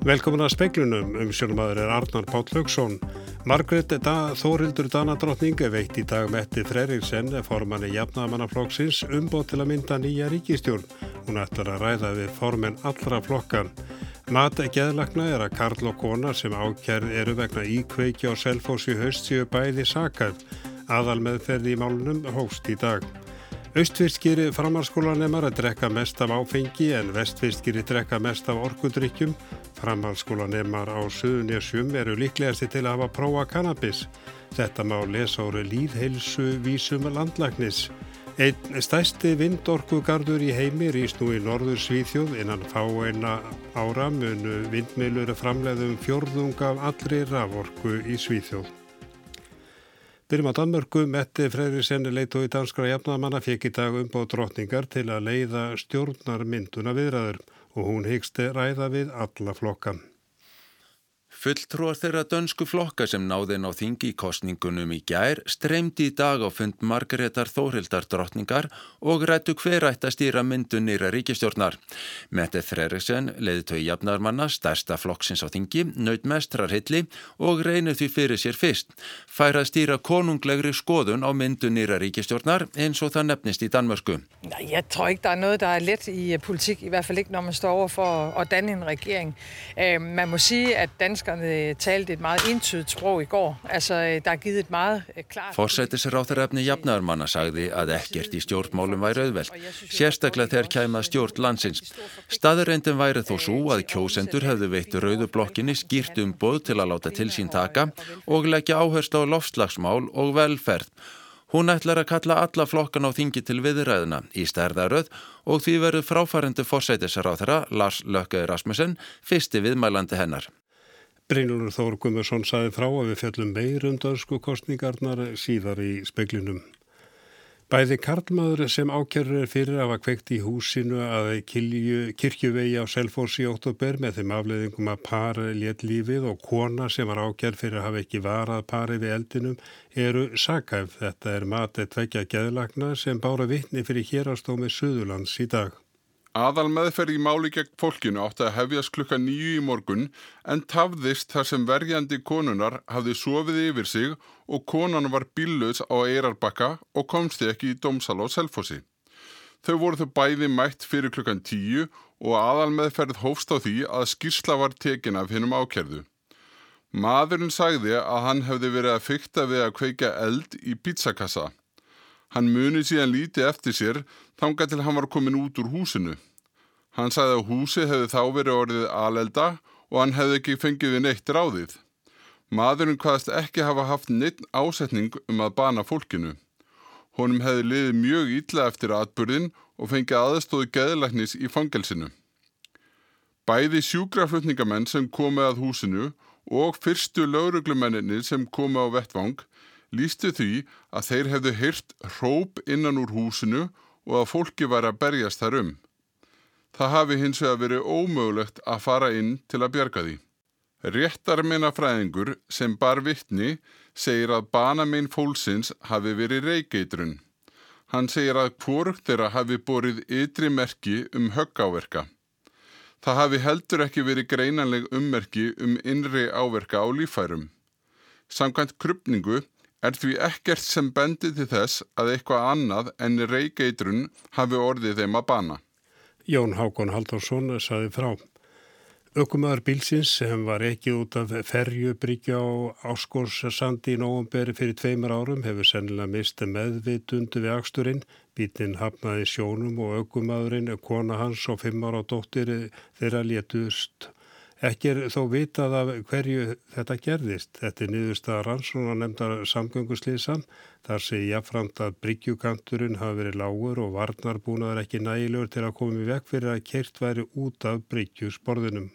Velkomin að speiklunum um sjónumadur er Arnar Páll Haugsson. Margret da, Þórildur Danadrottning veitt í dag Metti Freriksen, formanni jafnamannaflokksins, umbót til að mynda nýja ríkistjórn. Hún ætlar að ræða við formen allra flokkan. Mat geðlagna er að Karl og Kona sem ákjærð eru vegna íkveiki á selfósi haust séu bæði sakað. Aðal meðferði í málunum hóst í dag. Austfyrstgýri framhalskólanemar að drekka mest af áfengi en vestfyrstgýri drekka mest af orkudrykkjum. Framhalskólanemar á Suðunisjum eru líklegasti til að hafa prófa kannabis. Þetta má lesa ári líðheilsu vísum landlagnis. Einn stæsti vindorkugardur í heimi rýst nú í norður Svíþjóð innan fáeina ára munu vindmilur framleiðum fjörðung af allri raforku í Svíþjóð. Byrjum á Danmörku, Mette Freyriðsen leitói danskra jafnamanna fekk í dag umbóð drotningar til að leiða stjórnar mynduna viðræður og hún hyggst ræða við alla flokkan. Fulltrúar þeirra dönsku flokka sem náðin á þingi í kostningunum í gær streymdi í dag á fund Margaretar Þórhildar drottningar og rættu hver ætt að stýra myndu nýra ríkistjórnar. Mette Freriksen leiði tói jafnarmanna stærsta flokksins á þingi, naut mestrar hilli og reynið því fyrir sér fyrst. Fær að stýra konunglegri skoðun á myndu nýra ríkistjórnar eins og það nefnist í Danmörsku. Jeg tror ikke, der er noget, der er let i politik, i hvert fall man står over for at danne en regering. Man danskerne talte et meget entydigt sprog í går. Altså, það er givet et meget klart... Forsættisráþarefni jafnaðarmanna sagði að ekkert í stjórnmálum væri auðveld, sérstaklega þegar kæma stjórn landsins. Staðurreindin væri þó svo að kjósendur hefðu veitt rauðublokkinni skýrt um bóð til að láta til sín taka og leggja áherslu á loftslagsmál og velferð. Hún ætlar að kalla alla flokkan á þingi til viðræðina í stærðaröð og því verður fráfærandi forsætisráþara Lars Lökke Rasmussen fyrsti viðmælandi hennar. Brynjólfur Þór Guðmursson saði frá að við fjallum meirum dörsku kostningarnar síðar í speklinum. Bæði Karlmaður sem ákjörður er fyrir að hafa kveikt í húsinu að kirkjuvegi á Selfossi í óttúber með þeim afleðingum að par létt lífið og kona sem var ákjörð fyrir að hafa ekki varað pari við eldinum eru sakæf. Þetta er matið tveikja geðlagna sem bára vittni fyrir hérastómi Suðurlands í dag. Aðal meðferð í máli gegn fólkinu átti að hefjast klukka nýju í morgun en tafðist þar sem verjandi konunar hafði sofið yfir sig og konan var bílaus á Eirarbakka og komsti ekki í domsal á Selfossi. Þau voru þau bæði mætt fyrir klukkan tíu og aðal meðferð hófst á því að skýrsla var tekin af hinnum ákerðu. Maðurinn sagði að hann hefði verið að fykta við að kveika eld í pizzakassa. Hann muni síðan líti eftir sér þanga til hann var komin út úr húsinu. Hann sagði að húsi hefði þá verið orðið alelda og hann hefði ekki fengið við neitt ráðið. Maðurinn hvaðast ekki hafa haft neitt ásetning um að bana fólkinu. Honum hefði liðið mjög ítla eftir atbyrðin og fengið aðstóðu geðlæknis í fangelsinu. Bæði sjúkraflutningamenn sem komi að húsinu og fyrstu lauruglumenninni sem komi á vettvang lístu því að þeir hefðu hyrt hróp innan úr húsinu og að fólki var að berjast þar um. Það hafi hins vegar verið ómögulegt að fara inn til að bjarga því. Réttarmeina fræðingur sem bar vittni segir að banamein fólksins hafi verið reykeitrun. Hann segir að hvorugt þeirra hafi borið ytri merki um höggáverka. Það hafi heldur ekki verið greinanleg ummerki um innri áverka á lífærum. Samkvæmt krypningu er því ekkert sem bendi til þess að eitthvað annað en reykeitrun hafi orðið þeim að bana. Jón Hákon Haldarsson saði frá. Ökumöðar bílsins sem var ekki út af ferjubryggja á Áskórssandi í nógumberi fyrir tveimur árum hefur sennilega mistið meðvitundu við aksturinn. Bílinn hafnaði sjónum og ökumöðurinn, kona hans og fimm ára dóttir þeirra létust Ekki er þó vitað af hverju þetta gerðist. Þetta er niðurstaða rannsóna nefndar samgönguslýsan. Þar sé jáfnframt að bryggjukanturinn hafi verið lágur og varnarbúnaður ekki nægilegur til að koma í vekk fyrir að kert væri út af bryggjusporðunum.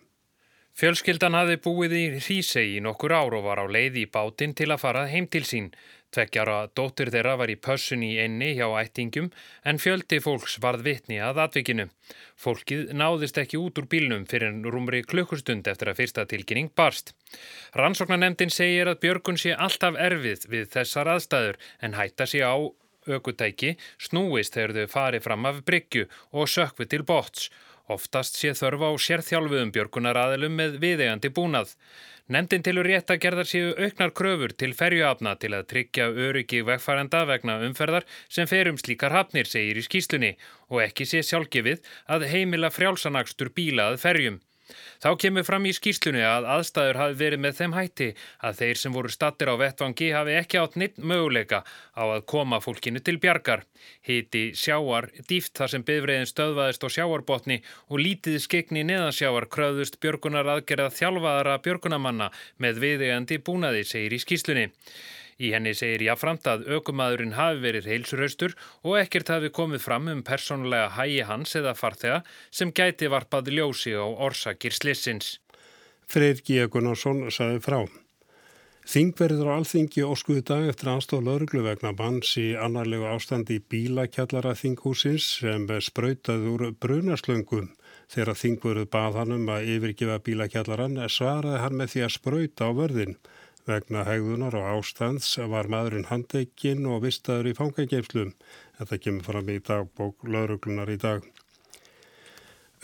Fjölskyldan hafi búið í Hrísei í nokkur ár og var á leið í bátinn til að fara heim til sín. Tveggjara dóttur þeirra var í pössun í enni hjá ættingum en fjöldi fólks varð vitni að atvikinu. Fólkið náðist ekki út úr bílnum fyrir en rúmri klukkustund eftir að fyrsta tilkynning barst. Rannsóknarnemdin segir að Björgun sé alltaf erfið við þessar aðstæður en hætta sé á aukutæki snúist þegar þau farið fram af bryggju og sökvi til bots Oftast sé þörf á sérþjálfuðum björgunaraðilum með viðegandi búnað. Nemndin tilur rétt að gerðar séu auknar kröfur til ferjuafna til að tryggja öryggi vegfærenda vegna umferðar sem ferum slíkar hafnir, segir í skýslunni og ekki sé sjálfgefið að heimila frjálsanagstur bílað ferjum. Þá kemur fram í skýrslunni að aðstæður hafi verið með þeim hætti að þeir sem voru stattir á vettvangi hafi ekki átt neitt möguleika á að koma fólkinu til bjargar. Hiti sjáar dýft þar sem bifræðin stöðvaðist á sjáarbotni og lítið skegni neðansjáar kröðust björgunar aðgerða þjálfaðara björgunamanna með viðegandi búnaði, segir í skýrslunni. Í henni segir jáframt að aukumadurinn hafi verið heilsurhaustur og ekkert hafi komið fram um persónulega hægi hans eða farþega sem gæti varpað ljósi á orsakir slissins. Freyr G. Gunnarsson saði frá. Þingverður á alþingi óskuðu dag eftir aðstof lauruglu vegna banns í annarlegu ástandi í bílakjallara þinghúsins sem sprautað úr brunaslöngum. Þegar þingverðu bað hann um að yfirgefa bílakjallaran svaraði hann með því að sprauta á vörðin. Vegna hegðunar og ástands var maðurinn handekinn og vistaður í fangageimslum. Þetta kemur fram í dagbók lauruglunar í dag.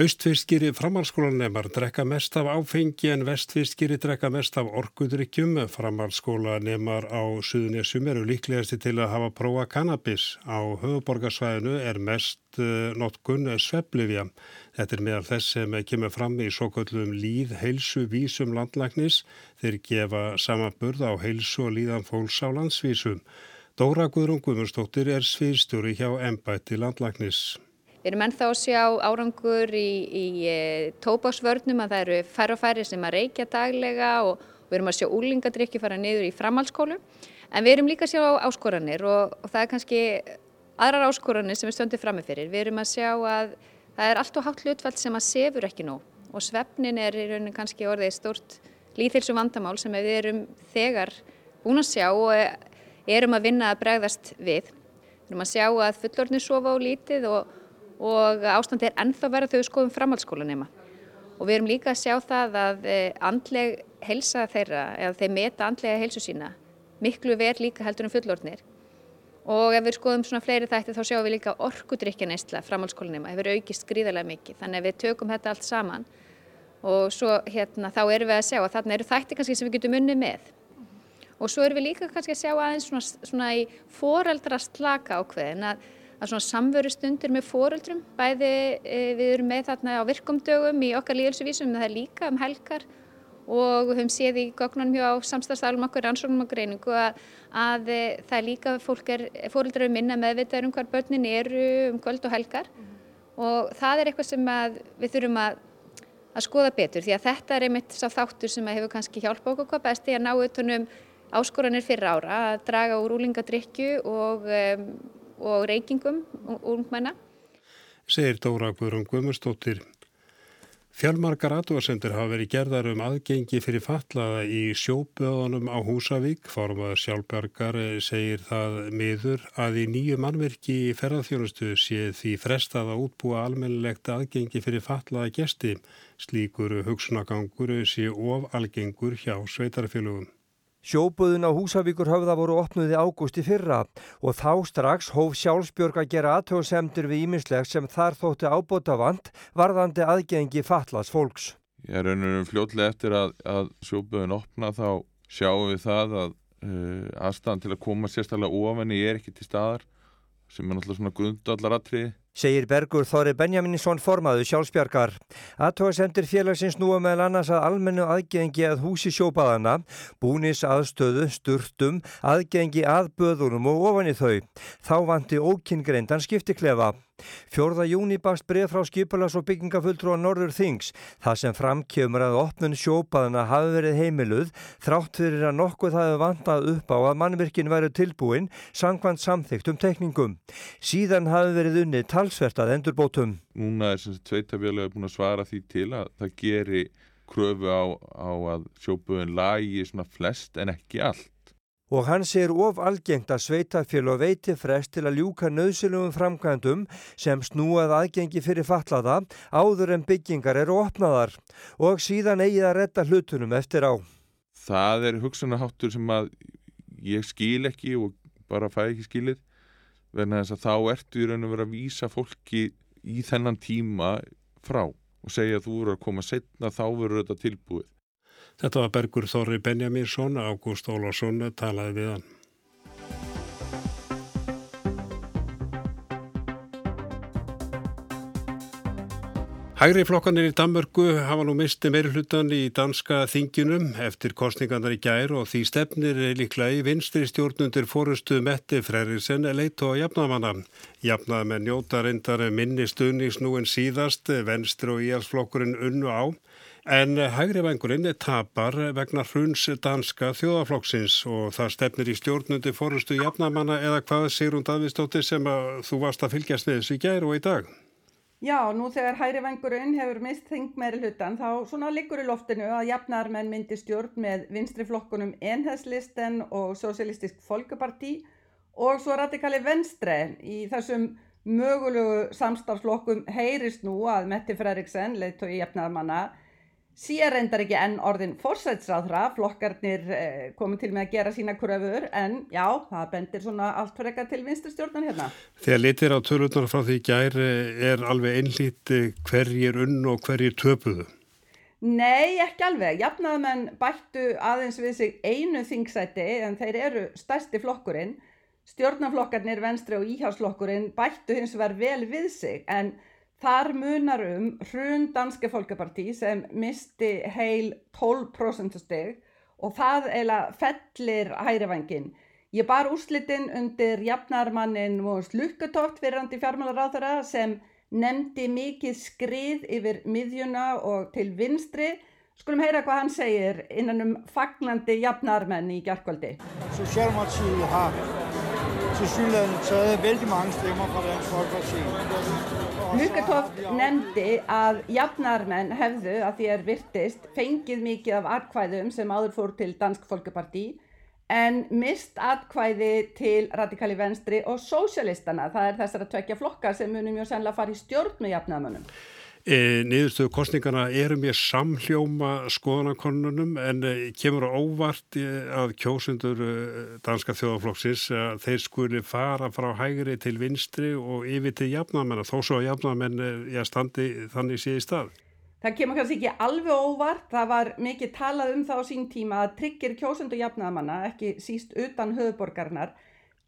Östfyrstgýri framhalskólanemar drekka mest af áfengi en vestfyrstgýri drekka mest af orkudrykkjum. Framhalskólanemar á Suðunessum eru líklegasti til að hafa prófa kannabis. Á höfuborgarsvæðinu er mest uh, notkun sveplifja. Þetta er meðal þess sem kemur fram í svo kallum líð heilsu vísum landlæknis þeir gefa samanburð á heilsu og líðan fólks á landsvísum. Dóra Guðrún Guðmurstóttir er sviðstjóri hjá Embætti landlæknis. Við erum ennþá að sjá árangur í, í e, tópásvörnum að það eru færre og færre sem að reykja daglega og við erum að sjá úlingadrykki fara niður í framhalskólu. En við erum líka að sjá áskoranir og, og það er kannski aðrar áskoranir sem við stöndum framifyrir. Við erum að sjá að það er allt og hátt hlutfall sem að sefur ekki nóg og svefnin er í rauninu kannski orðið stort líðhilsum vandamál sem við erum þegar búin að sjá og erum að vinna að bregðast við. Við erum að sjá að fullorðinu sofa á lítið og, og ástandi er ennþá verið við skoðum framhaldsskólanema. Og við erum líka að sjá það að eh, andleg helsa þeirra, eða þeir meta andlega helsu sína, miklu verð líka heldur en fullorðnir. Og ef við skoðum svona fleiri þætti þá sjáum við líka orkudrykjaneistla framhalskólinema hefur aukist gríðarlega mikið. Þannig að við tökum þetta allt saman. Og svo hérna þá erum við að sjá að þarna eru þætti kannski sem við getum unni með. Og svo erum við líka kannski að sjá aðeins svona, svona í foreldra slaka ákveðin að, að svona samveru stundir með foreldrum bæði e, við erum með þarna á virkumdögum í okkar líðelsuvísum það er líka um helgar og við höfum séð í gögnunum hjá samstagsdælum okkur rannsóknum og greiningu að, að e, það er líka fóröldrar er minna meðvitaður um hvar börnin eru um kvöld og helgar mm -hmm. og það er eitthvað sem við þurfum að, að skoða betur því að þetta er einmitt sá þáttur sem hefur kannski hjálpa okkur hvað besti að ná utanum áskoranir fyrir ára að draga úr úlingadrykju og, um, og reykingum ungmenna. Segir Dóra Guðrún Guðmurstóttir. Fjálmarkar aðdóðasendur hafa verið gerðar um aðgengi fyrir fatlaða í sjóböðunum á Húsavík. Formaður sjálfbergar segir það miður að í nýju mannverki í ferðarþjónustu sé því frestað að útbúa almennilegt aðgengi fyrir fatlaða gesti. Slíkur hugsunagangur sé of algengur hjá sveitarfélugum. Sjóbuðun á Húsavíkur höfða voru opnuði ágústi fyrra og þá strax hóf sjálfsbjörg að gera aðtöðsemdur við ímisleg sem þar þótti ábota vant varðandi aðgengi fatlas fólks. Ég er raunum fljótlega eftir að, að sjóbuðun opna þá sjáum við það að uh, aðstæðan til að koma sérstaklega ofenni er ekki til staðar sem er náttúrulega svona grundallaratriði segir Bergur Þóri Benjaminsson formaðu sjálfsbjargar. Aðtóðasendir félagsins núa meðal annars að almennu aðgengi að húsi sjópaðana, búnis aðstöðu, sturtum, aðgengi að böðunum og ofan í þau. Þá vanti ókynngreindan skiptiklefa. Fjórða júni bakst breð frá skipalas og byggingafulltrú á Norður Þings. Það sem framkjöfumur að opnun sjópaðana hafi verið heimiluð þrátt fyrir að nokkuð hafi vantað upp á að mannvirkin væri tilbúin sangvann samþygtum tekningum. Síðan hafi verið unnið talsvert að endurbótum. Núna er sem sagt sveitafélag búin að svara því til að það geri kröfu á, á að sjópaðun lagi svona flest en ekki allt og hann sér of algengt að sveitafél og veiti frest til að ljúka nöðsilugum framkvæmdum sem snúað aðgengi fyrir fatlaða áður en byggingar eru opnaðar og síðan eigið að retta hlutunum eftir á. Það er hugsunaháttur sem að ég skil ekki og bara fæ ekki skilið verðan þess að þá ertu í raun og vera að vísa fólki í þennan tíma frá og segja að þú voru að koma setna þá verður þetta tilbúið. Þetta var Bergur Þorri Benjaminsson, Ágúst Ólásson talaði við hann. Hægri flokkanir í Danmörku hafa nú misti meiri hlutan í danska þinginum eftir kostningarnar í gær og því stefnir líklega í vinstri stjórnundir fórustu Metti Freriksen leitt og jafnamanna. Jafnað með njóta reyndar minni stuðnings nú en síðast, venstri og íhalsflokkurinn unnu á, en hægri vengurinn tapar vegna hruns danska þjóðaflokksins og það stefnir í stjórnundir fórustu jafnamanna eða hvað Sigrun Davíðsdóttir sem þú varst að fylgjast við þessu í gær og í dag? Já, nú þegar hæri vengurinn hefur mist þing meiri hlutan þá svona liggur í loftinu að jafnarmenn myndi stjórn með vinstri flokkunum Enhedslisten og Socialistisk Folkeparti og svo radikali venstre í þessum mögulegu samstafsflokkum heyrist nú að Metti Fredriksen, leitt og jafnarmanna, Sér reyndar ekki enn orðin fórsætsráðra, flokkarnir eh, komið til með að gera sína kröfur en já, það bendir svona allt fyrir eitthvað til vinsturstjórnan hérna. Þegar litir á tölunar frá því gæri er alveg einlít hverjir unn og hverjir töpuðu? Nei, ekki alveg. Jafnaðmenn bættu aðeins við sig einu þingsæti en þeir eru stærsti flokkurinn. Stjórnaflokkarnir, venstri og íhjálpsflokkurinn bættu hins vegar vel við sig en Þar munar um hrun danske folkepartí sem misti heil 12% steg og það eiginlega fellir hægrivangin. Ég bar úrslitinn undir jafnarmannin Móðs Lukkutótt fyrirandi fjármálaráðara sem nefndi mikið skrið yfir miðjuna og til vinstri. Skulum heyra hvað hann segir innan um fagnandi jafnarmenn í gerðkvöldi. Socialdemokratiet har til synligheden taget vældig mange stemmer fra Dansk Folkeparti. Hlukatóft nefndi að jafnarmenn hefðu að því er virtist fengið mikið af atkvæðum sem áður fór til Dansk Folkeparti en mist atkvæði til radikali venstri og sósjalistana. Það er þessar að tvekja flokka sem munum mjög sennilega fara í stjórn með jafnarmennum. E, Niðurstöðu kostningarna eru mér samhljóma skoðanakonunum en e, kemur á óvart e, að kjósundur danska þjóðaflokksins að þeir skuli fara frá hægri til vinstri og yfir til jafnamenn þó svo að jafnamenn e, standi þannig sé í stað. Það kemur kannski ekki alveg óvart, það var mikið talað um það á sín tíma að tryggir kjósundu jafnamanna, ekki síst utan höfuborgarnar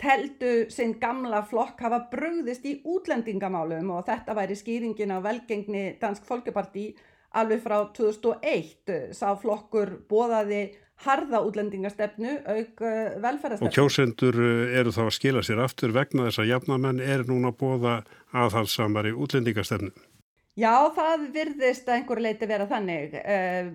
teldu sinn gamla flokk hafa bröðist í útlendingamálum og þetta væri skýringin á velgengni Dansk Folkeparti alveg frá 2001 sá flokkur bóðaði harða útlendingastefnu auk eh, velferðastefnu. Og kjósendur eh, eru þá að skila sér aftur vegna þess að jafnamenn er núna að bóða aðhalsamari útlendingastefnu. Já, það virðist að einhver leiti vera þannig. Uh,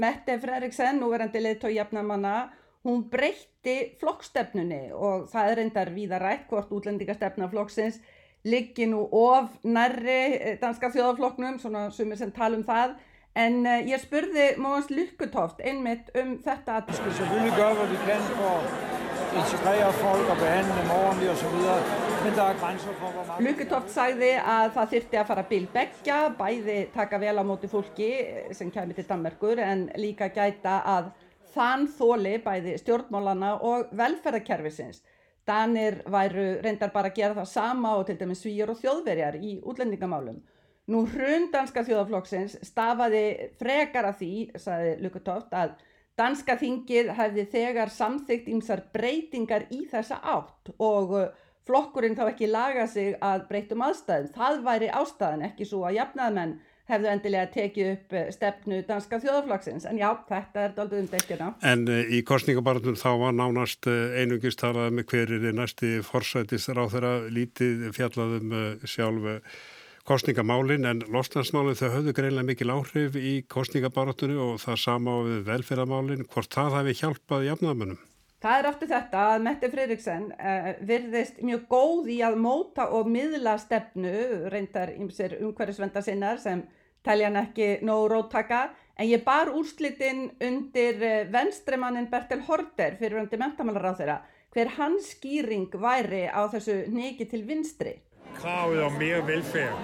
Mette Fredriksen, núverandi leitt og jafnamanna hún breytti flokkstefnunni og það er reyndar víða rætt hvort útlendingastefna flokksins liggi nú of nærri eh, danska þjóðaflokknum, svona sumir sem tala um það, en uh, ég spurði Móans Lykkutoft einmitt um þetta að... Vi skal selvfølgelig gøre, hvad vi kan for at integrere folk og behandle dem ordentligt og så videre, men der er grænser for, hvor mange... Lykkutoft sagði að það þyrti að fara bilbeggja, bæði taka vel á móti fólki sem kemur til Danmarkur en líka gæta að þann þóli bæði stjórnmálana og velferðarkerfisins. Danir væru reyndar bara að gera það sama og til dæmis svíjar og þjóðverjar í útlendingamálum. Nú hrundanska þjóðaflokksins stafaði frekar að því, saði Lukatóft, að danska þingið hefði þegar samþygt ímsar breytingar í þessa átt og flokkurinn þá ekki laga sig að breytum aðstæðum. Það væri ástæðan ekki svo að jafnaðmenn hefðu endilega tekið upp eh, stefnu danska þjóðaflagsins, en já, þetta er doldið umdeilt hérna. En uh, í kostningabarnum þá var nánast uh, einungist talað með hverjir er næsti forsætis ráð þeirra lítið fjallaðum uh, sjálf kostningamálin, en losnarsmálinn þau höfðu greinlega mikil áhrif í kostningabarnunni og það sama á við velferðamálinn, hvort það hefði hjálpað jafnamönnum? Það er aftur þetta að Mette Fridriksen uh, virðist mjög góð í að móta og miðla stefnu, reyndar ymsir umhverfisvenda sinnar sem telja hann ekki nóg róttaka, en ég bar úrslitinn undir uh, venstremannin Bertel Horter fyrir undir mentamálar á þeirra, hver hans skýring væri á þessu neki til vinstri. Kravet om mere velfærd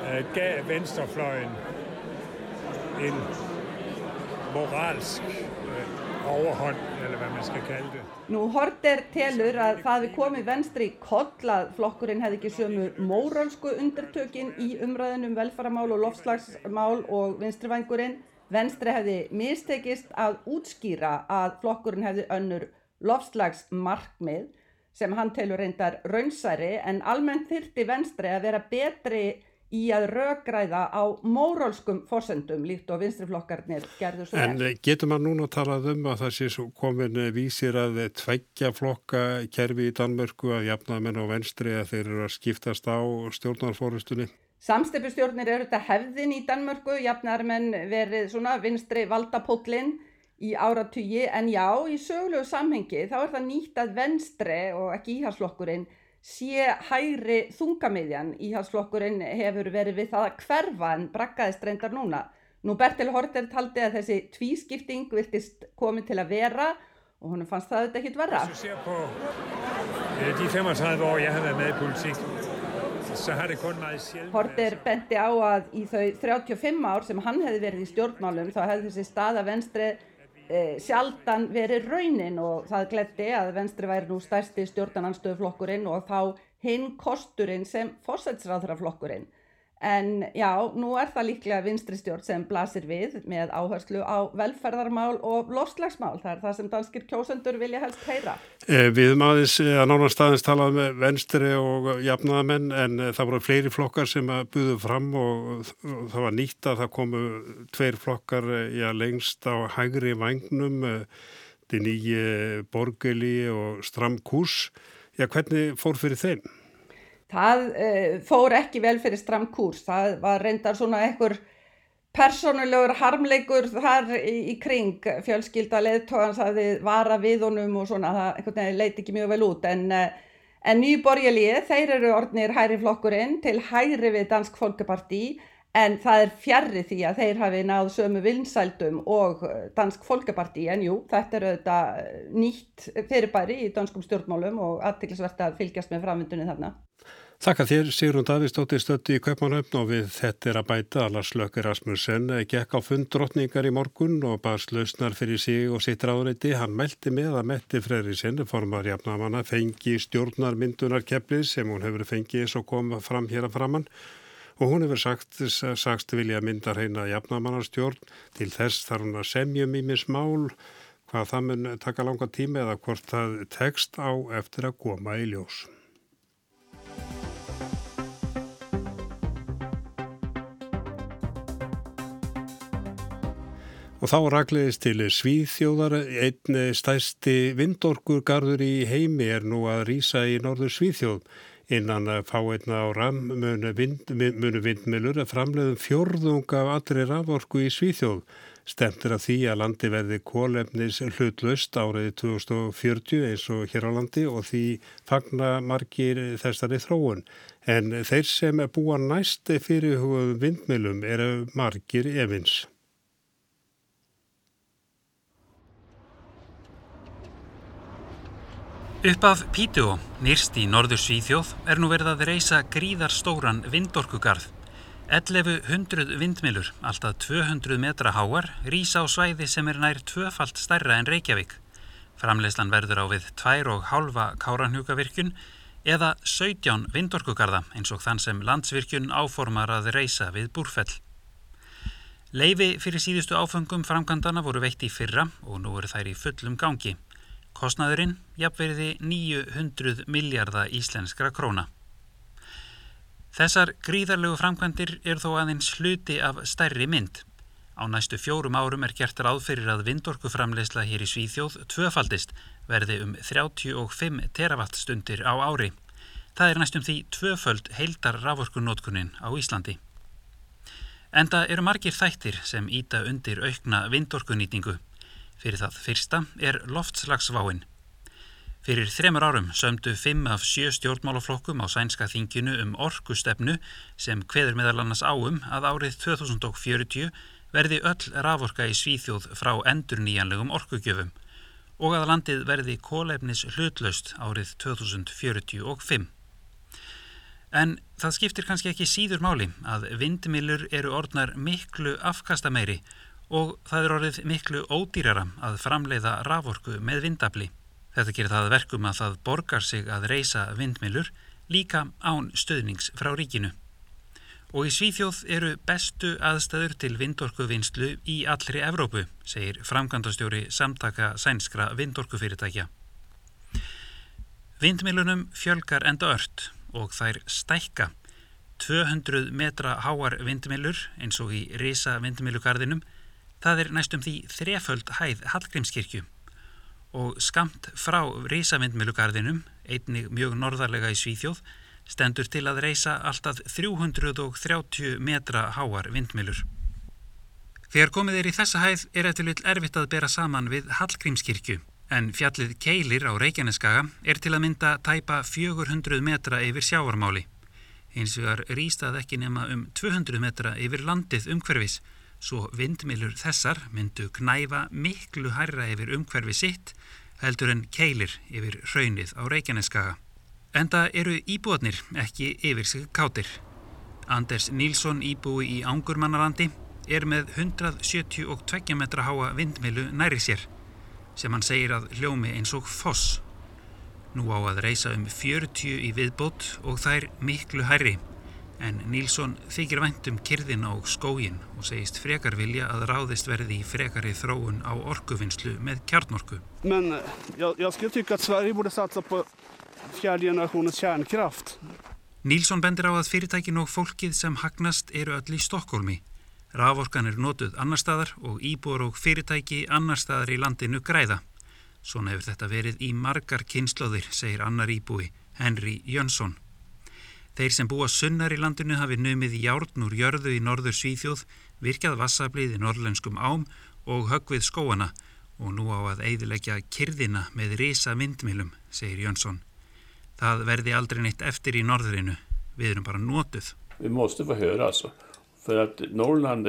uh, gav venstrefløjen en moralsk overhånd, eller hvad man skal kalde det. Nú Horter telur að það við komið venstri koll að flokkurinn hefði ekki sömu móralsku undirtökin í umræðinum velfaramál og lofslagsmál og vinstrivængurinn. Venstri hefði mistekist að útskýra að flokkurinn hefði önnur lofslagsmarkmið sem hann telur reyndar raunsæri en almennt þyrti venstri að vera betri í að röggræða á mórálskum fórsendum líkt og vinstriflokkarnir gerður svo En vel. getur maður núna að tala um að það sé komin vísir að tveggja flokka kerfi í Danmörku að jafnaðmenn á venstri að þeir eru að skiptast á stjórnarfórustunni? Samstipustjórnir eru þetta hefðin í Danmörku, jafnaðarmenn verið svona vinstri valdapótlinn í áratugi en já, í sögulegu samhengi þá er það nýtt að venstri og ekki íhalsflokkurinn sé hægri þungamiðjan íhalsflokkurinn hefur verið við það að hverfa en brakkaðist reyndar núna. Nú Bertil Horter taldi að þessi tvískipting virtist komið til að vera og hún fannst það auðvitað ekkit verra. Du ser på øh, de 35 år, så har det kun meget sjældent... Horter benti á að í þau 35 ár sem hann hefði verið í stjórnmálum þá hefði þessi staða venstri e, sjaldan verið raunin og það gletti að venstri væri nú stærsti stjórnananstöðuflokkurinn og þá hinn kosturinn sem fórsætsráðuraflokkurinn. En já, nú er það líklega vinstri stjórn sem blasir við með áherslu á velferðarmál og lofslagsmál. Það er það sem danskir kjósendur vilja helst heyra. Eh, við erum aðeins að nána staðins talað með venstri og jafnaðamenn en eh, það voru fleiri flokkar sem buðu fram og það var nýtt að það komu tveir flokkar eh, já, lengst á hægri vagnum, nýji borgeli og stramkús. Já, hvernig fór fyrir þeim? Það uh, fór ekki vel fyrir stram kurs, það var reyndar svona einhver personulegur harmleikur þar í, í kring, fjölskylda leðtóðans að þið vara við honum og svona, það leiti ekki mjög vel út. En, uh, en nýborjalið, þeir eru orðnir hæri flokkurinn til hæri við Dansk Folkeparti en það er fjarrri því að þeir hafi náð sömu vinsældum og Dansk Folkeparti en jú, þetta er auðvitað nýtt fyrirbæri í danskum stjórnmálum og aðtiklisvert að fylgjast með framvindunni þarna. Þakka þér Sigrun Davíðsdóttir stötti í Kaupanöfn og við þetta er að bæta Alars Lökkur Rasmussen gekk á fund drotningar í morgun og barst lausnar fyrir sig og sitt ráðreiti. Hann meldi með að Metti Freyrísinn, formar jafnamanna, fengi stjórnarmyndunarkeplið sem hún hefur fengið og koma fram hér að framann og hún hefur sagt, sagst vilja mynda hreina jafnamannarstjórn til þess þar hún að semjum í mismál hvað það mun taka langa tími eða hvort það tekst á eftir að koma í ljós. Og þá ragliðist til Svíþjóðar, einn stæsti vindorkurgarður í heimi er nú að rýsa í norður Svíþjóð. Innan fáeinna ára munu, vind, munu vindmilur að framleiðum fjörðung af allri raforku í Svíþjóð. Stemtir að því að landi verði kólefnis hlutlust árið 2040 eins og hér á landi og því fagna margir þessari þróun. En þeir sem búa næst fyrir vindmilum eru margir evins. Upp af Pítuó, nýrst í norður Svíþjóð, er nú verið að reysa gríðarstóran vindorkugarð. 1100 vindmilur, alltaf 200 metra háar, rýsa á svæði sem er nær tvöfalt stærra en Reykjavík. Framleyslan verður á við 2,5 káranhjúkavirkjun eða 17 vindorkugarða eins og þann sem landsvirkjun áformar að reysa við búrfell. Leifi fyrir síðustu áfengum framkvæmdana voru veitt í fyrra og nú eru þær í fullum gangi. Kostnaðurinn jafnverði 900 miljardar íslenskra króna. Þessar gríðarlegu framkvæmdir er þó aðeins hluti af stærri mynd. Á næstu fjórum árum er gert ráð fyrir að vindorkuframleysla hér í Svíþjóð tvöfaldist verði um 35 teravattstundir á ári. Það er næstum því tvöföld heildar raforkunótkunin á Íslandi. Enda eru margir þættir sem íta undir aukna vindorkunýtingu. Fyrir það fyrsta er loftslagsváin. Fyrir þremur árum sömdu fimm af sjö stjórnmálaflokkum á sænska þinginu um orkustefnu sem hveður meðal annars áum að árið 2040 verði öll raforka í Svíþjóð frá endur nýjanlegum orkugjöfum og að landið verði kólefnis hlutlaust árið 2045. En það skiptir kannski ekki síður máli að vindmilur eru orðnar miklu afkastameiri og það er orðið miklu ódýrara að framleiða raforku með vindabli. Þetta gerir það verkum að það borgar sig að reysa vindmilur líka án stöðnings frá ríkinu. Og í Svíþjóð eru bestu aðstæður til vindorkuvinnslu í allri Evrópu, segir framkvæmdastjóri samtaka sænskra vindorkufyrirtækja. Vindmilunum fjölgar enda ört og þær stækka. 200 metra háar vindmilur eins og í risa vindmilugarðinum Það er næstum því þreföld hæð Hallgrímskirkju og skamt frá reysavindmilugarðinum, einnig mjög norðarlega í Svíþjóð, stendur til að reysa alltaf 330 metra háar vindmilur. Þegar komið er í þessa hæð er eftir lill erfitt að bera saman við Hallgrímskirkju, en fjallið Keilir á Reykjaneskaga er til að mynda tæpa 400 metra yfir sjáarmáli. Eins vegar rýstað ekki nema um 200 metra yfir landið umhverfis, svo vindmilur þessar myndu knæfa miklu hærra yfir umhverfi sitt heldur en keilir yfir hraunið á Reykjaneskaga. Enda eru íbúðnir ekki yfir sig kátir. Anders Nílsson íbúi í Ángurmannarandi er með 172 metra háa vindmilu næri sér sem hann segir að hljómi eins og foss. Nú á að reysa um 40 í viðbót og þær miklu hærri En Nílsson þykir vendum kyrðin á skógin og segist frekar vilja að ráðist verði í frekari þróun á orkuvinnslu með kjarnorku. Men jag, jag skulle tycka att Sverige borde satsa på fjärde generationens kärnkraft. Nílsson bendir á að fyrirtækin og fólkið sem hagnast eru öll í Stokkólmi. Raforkan er notuð annar staðar og íbúr og fyrirtæki annar staðar í landinu græða. Svona hefur þetta verið í margar kynnslóðir, segir annar íbúi, Henry Jönsson. Þeir sem búa sunnar í landinu hafi numið járn úr jörðu í norður Svíþjóð, virkjað vassablið í norrlenskum ám og högvið skóana og nú á að eidilegja kyrðina með risa vindmilum, segir Jönsson. Það verði aldrei neitt eftir í norðurinu. Við erum bara nótuð. Við móstum få höra altså. For at Norrland,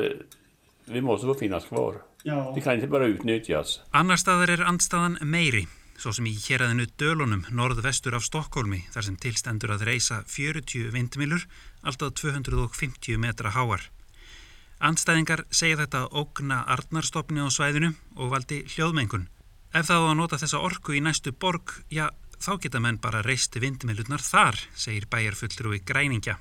við móstum få finnast kvar. Við kann ekki bara utnyttjas. Annar staðar er andstaðan meiri svo sem í héræðinu Dölunum norðvestur af Stokkólmi þar sem tilstendur að reysa 40 vindmilur alltaf 250 metra háar. Andstæðingar segja þetta ógna arnarstofni á svæðinu og valdi hljóðmengun. Ef það á að nota þessa orku í næstu borg, já, þá geta menn bara reysti vindmilurnar þar, segir í græningja.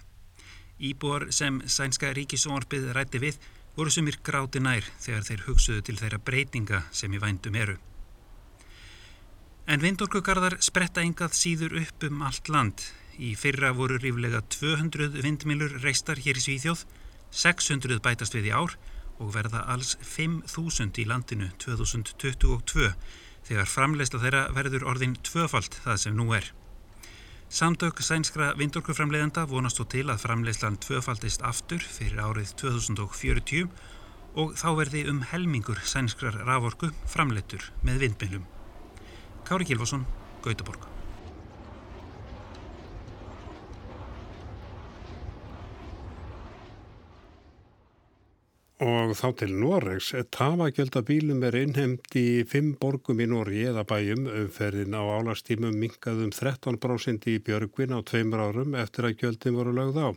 Íbúar sem sænska ríkisónarpið rætti við voru sumir gráti nær þegar þeir hugsuðu til þeirra breytinga sem í vændum eru. En vindorkugarðar spretta engað síður upp um allt land. Í fyrra voru ríflega 200 vindmilur reistar hér í Svíþjóð, 600 bætast við í ár og verða alls 5.000 í landinu 2022 þegar framleysla þeirra verður orðin tvöfald það sem nú er. Samtök sænskra vindorkuframleiðenda vonast þó til að framleyslan tvöfaldist aftur fyrir árið 2040 og þá verði um helmingur sænskrar raforku framleittur með vindmilum. Kári Kilvason, Gautaborg. Og þá til Noregs, tafagjöldabílum er innhemd í fimm borgum í Norgi eða bæjum umferðin á álastímum minkaðum 13% í Björgvin á tveimur árum eftir að gjöldin voru lögð á.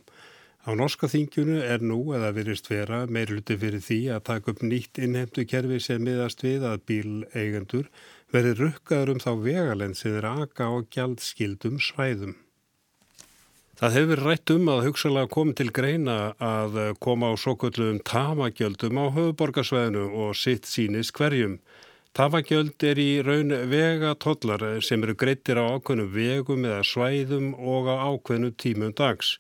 Á norska þingjunu er nú eða virist vera meirluti fyrir því að taka upp nýtt innhemdu kerfi sem miðast við að bíleigendur verði rukkaður um þá vegalend sem er aka á gjaldskildum svæðum. Það hefur rætt um að hugsalega komið til greina að koma á svo kvöldum tamagjöldum á höfuborgarsvæðinu og sitt sínis hverjum. Tamagjöld er í raun vegatollar sem eru greittir á ákveðnum vegum eða svæðum og á ákveðnum tímum dags.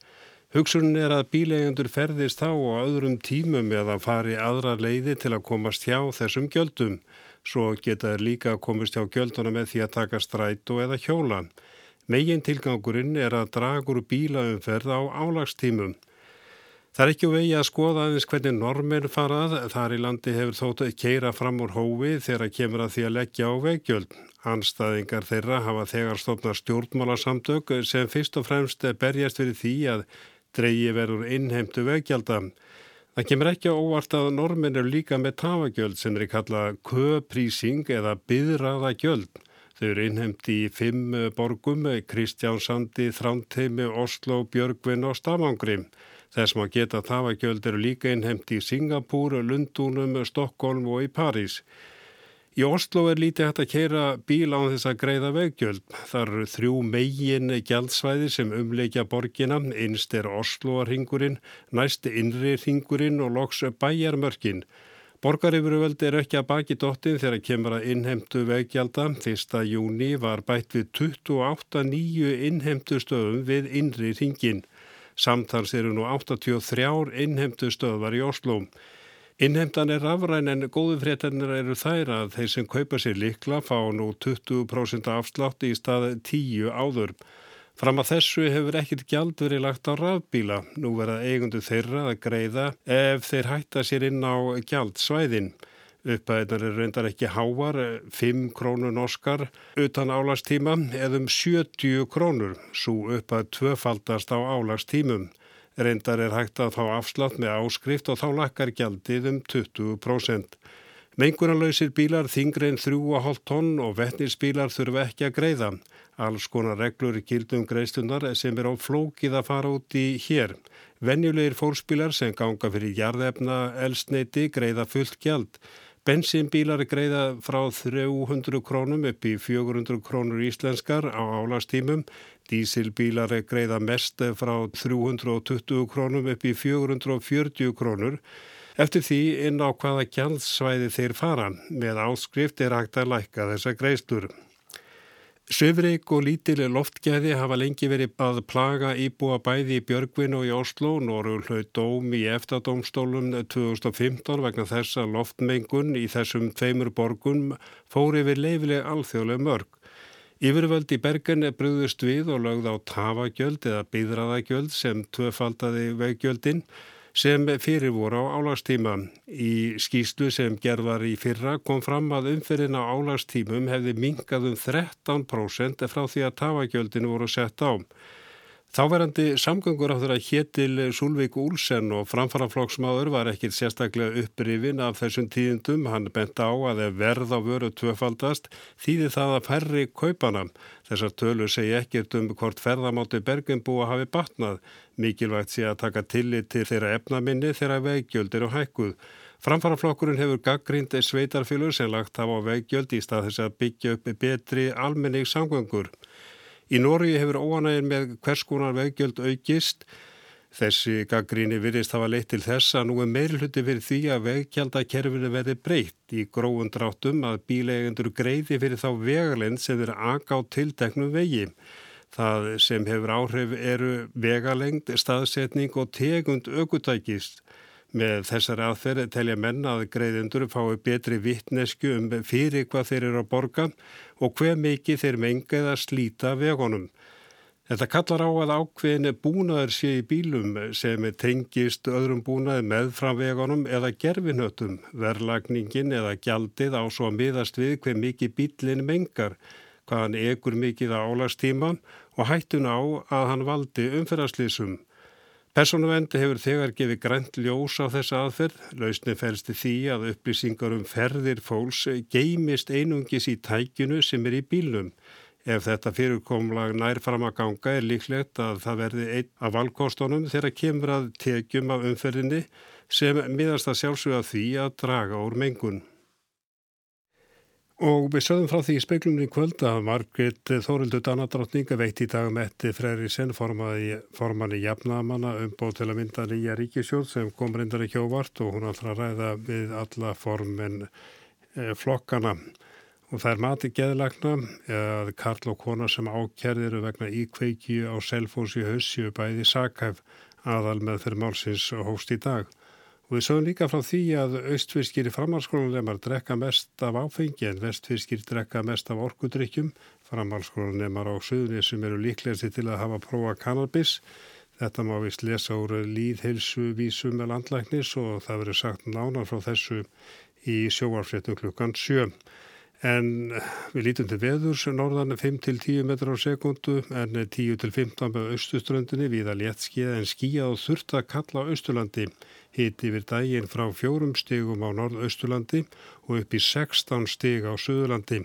Hugsunin er að bílegendur ferðist þá á öðrum tímum eða fari aðra leiði til að komast hjá þessum gjöldum. Svo geta þeir líka komist hjá gjölduna með því að taka strætu eða hjóla. Megin tilgangurinn er að dragur bílaumferð á álagstímum. Það er ekki úr vegi að skoða aðeins hvernig normin farað. Þar í landi hefur þótt að keira fram úr hófi þegar kemur að því að leggja á veggjöld. Anstæðingar þeirra hafa þegar stofna stjórnmálasamtök sem fyrst og fremst berjast fyrir því að dreyji verður innheimtu veggjalda. Það kemur ekki óvart að normin eru líka með tafagjöld sem er kallað köprísing eða byðraðagjöld. Þau eru innhemdi í fimm borgum, Kristjánsandi, Þrándheimi, Oslo, Björgvin og Stafangri. Þess maður geta tafagjöld eru líka innhemd í Singapúr, Lundúnum, Stokkólm og í París. Í Oslo er lítið hægt að keira bíl á þess að greiða veggjöld. Það eru þrjú megin gjaldsvæði sem umleikja borgina, einst er Osloarhingurinn, næst innri hringurinn og loks bæjarmörkin. Borgarifuruvöld er ekki að baki dottin þegar kemur að innhemtu veggjalda. Fyrsta júni var bætt við 28 nýju innhemtu stöðum við innri hringin. Samtals eru nú 83 innhemtu stöðvar í Oslo. Innhemtan er afræn en góðu fréttanir eru þær að þeir sem kaupa sér likla fá nú 20% afslátt í stað 10 áður. Fram að þessu hefur ekkit gjald verið lagt á rafbíla. Nú verða eigundu þeirra að greiða ef þeir hætta sér inn á gjaldsvæðin. Uppæðinar er reyndar ekki háar, 5 krónur norskar utan álagstíma eða um 70 krónur, svo uppæð tvöfaldast á álagstímum. Reyndar er hægt að fá afslátt með áskrift og þá lakkar gjaldið um 20%. Mengunarlausir bílar þingri en 3,5 tonn og vettnisbílar þurfa ekki að greiða. Alls konar reglur gildum greiðstunar sem er á flókið að fara út í hér. Venjulegir fólksbílar sem ganga fyrir jarðefna elsneiti greiða fullt gjald. Bensinbílar greiða frá 300 krónum upp í 400 krónur íslenskar á álastímum. Dísilbílar greiða mest frá 320 krónum upp í 440 krónur. Eftir því inn á hvaða gjaldsvæði þeir fara. Með áskrift er hægt að læka þessa greiðstur. Söfrik og lítil loftgæði hafa lengi verið að plaga íbúa bæði í Björgvin og í Oslo. Norul hlaut dóm í eftadómstólum 2015 vegna þess að loftmengun í þessum tveimur borgun fór yfir leifileg alþjóðleg mörg. Yfirvöld í Bergen er brúðust við og lögð á tafagjöld eða byðraðagjöld sem tvöfaldaði veggjöldinn sem fyrir voru á álagstíma. Í skýslu sem gerðar í fyrra kom fram að umferðin á álagstímum hefði minkað um 13% frá því að tafagjöldinu voru sett á. Þáverandi samgöngur á þeirra héttil Súlvík Úlsen og framfaraflokksmáður var ekkit sérstaklega upprifin af þessum tíðindum. Hann bent á að ef verð á vöru tvöfaldast þýði það að færri kaupana. Þessar tölur segi ekkert um hvort ferðamáti Bergenbúa hafi batnað. Mikilvægt sé að taka tillit til þeirra efnaminni þeirra veggjöld eru hækkuð. Framfaraflokkurinn hefur gaggrind sveitarfylgur sem lagt hafa á veggjöld í stað þess að byggja upp betri almenning samgöngur. Í Nóri hefur óanægin með hvers konar veggjöld aukist. Þessi gaggríni virðist hafa leitt til þess að nú er meirluti fyrir því að veggjaldakerfinu verði breytt í gróðun dráttum að bílegendur greiði fyrir þá vegalend sem er aga á tildeknum vegi. Það sem hefur áhrif eru vegalengd, staðsetning og tegund aukutækist. Með þessari aðferð telja menn að greiðendur fái betri vittnesku um fyrir hvað þeir eru að borga og hver mikið þeir menga eða slíta vegunum. Þetta kallar á að ákveðin búnaður sé í bílum sem tengist öðrum búnaði með fram vegunum eða gerfinötum, verlagningin eða gjaldið á svo að miðast við hver mikið bílinn mengar, hvaðan egur mikið á álagstíman og hættun á að hann valdi umferðarslýsum. Personuvendi hefur þegar gefið grænt ljós á þessa aðferð. Lausni fælst því að upplýsingar um ferðir fólks geimist einungis í tækjunu sem er í bílnum. Ef þetta fyrirkomlag nær fram að ganga er líklegt að það verði einn af valkostunum þegar kemur að tekjum af umferðinni sem miðast að sjálfsögja því að draga úr mengun. Og við sögum frá því í speiklunni kvöld að Margrit Þórildur Danadrottninga veitt í dag metti Freyrísen formanni jafnamanna um bóð til að mynda nýja ríkisjóð sem kom reyndar ekki ávart og hún allra ræða við alla formen eh, flokkana. Og það er mati geðlagna að Karl og kona sem ákjærðir vegna íkveiki á selfósi haussi bæði sakhæf aðal með fyrir málsins hóst í dag. Og við sögum líka frá því að austfyrskir framhalskólanemar drekka mest af áfengi en vestfyrskir drekka mest af orkudrykkjum. Framhalskólanemar á söðunisum eru líklegasti til að hafa prófa kannabis. Þetta má vist lesa úr líðheilsu vísum með landlæknis og það verður sagt nánar frá þessu í sjóarfréttum klukkan 7. En við lítum til veðurs, norðan 5-10 metrar á sekundu en 10-15 með austuströndinni við að létt skíða en skíða og þurft að kalla á Hitt yfir daginn frá fjórum stigum á norðausturlandi og upp í 16 stig á söðurlandi.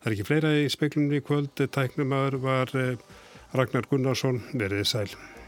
Það er ekki fleira í speiklunni kvöld. Tæknumar var eh, Ragnar Gunnarsson. Verðið sæl.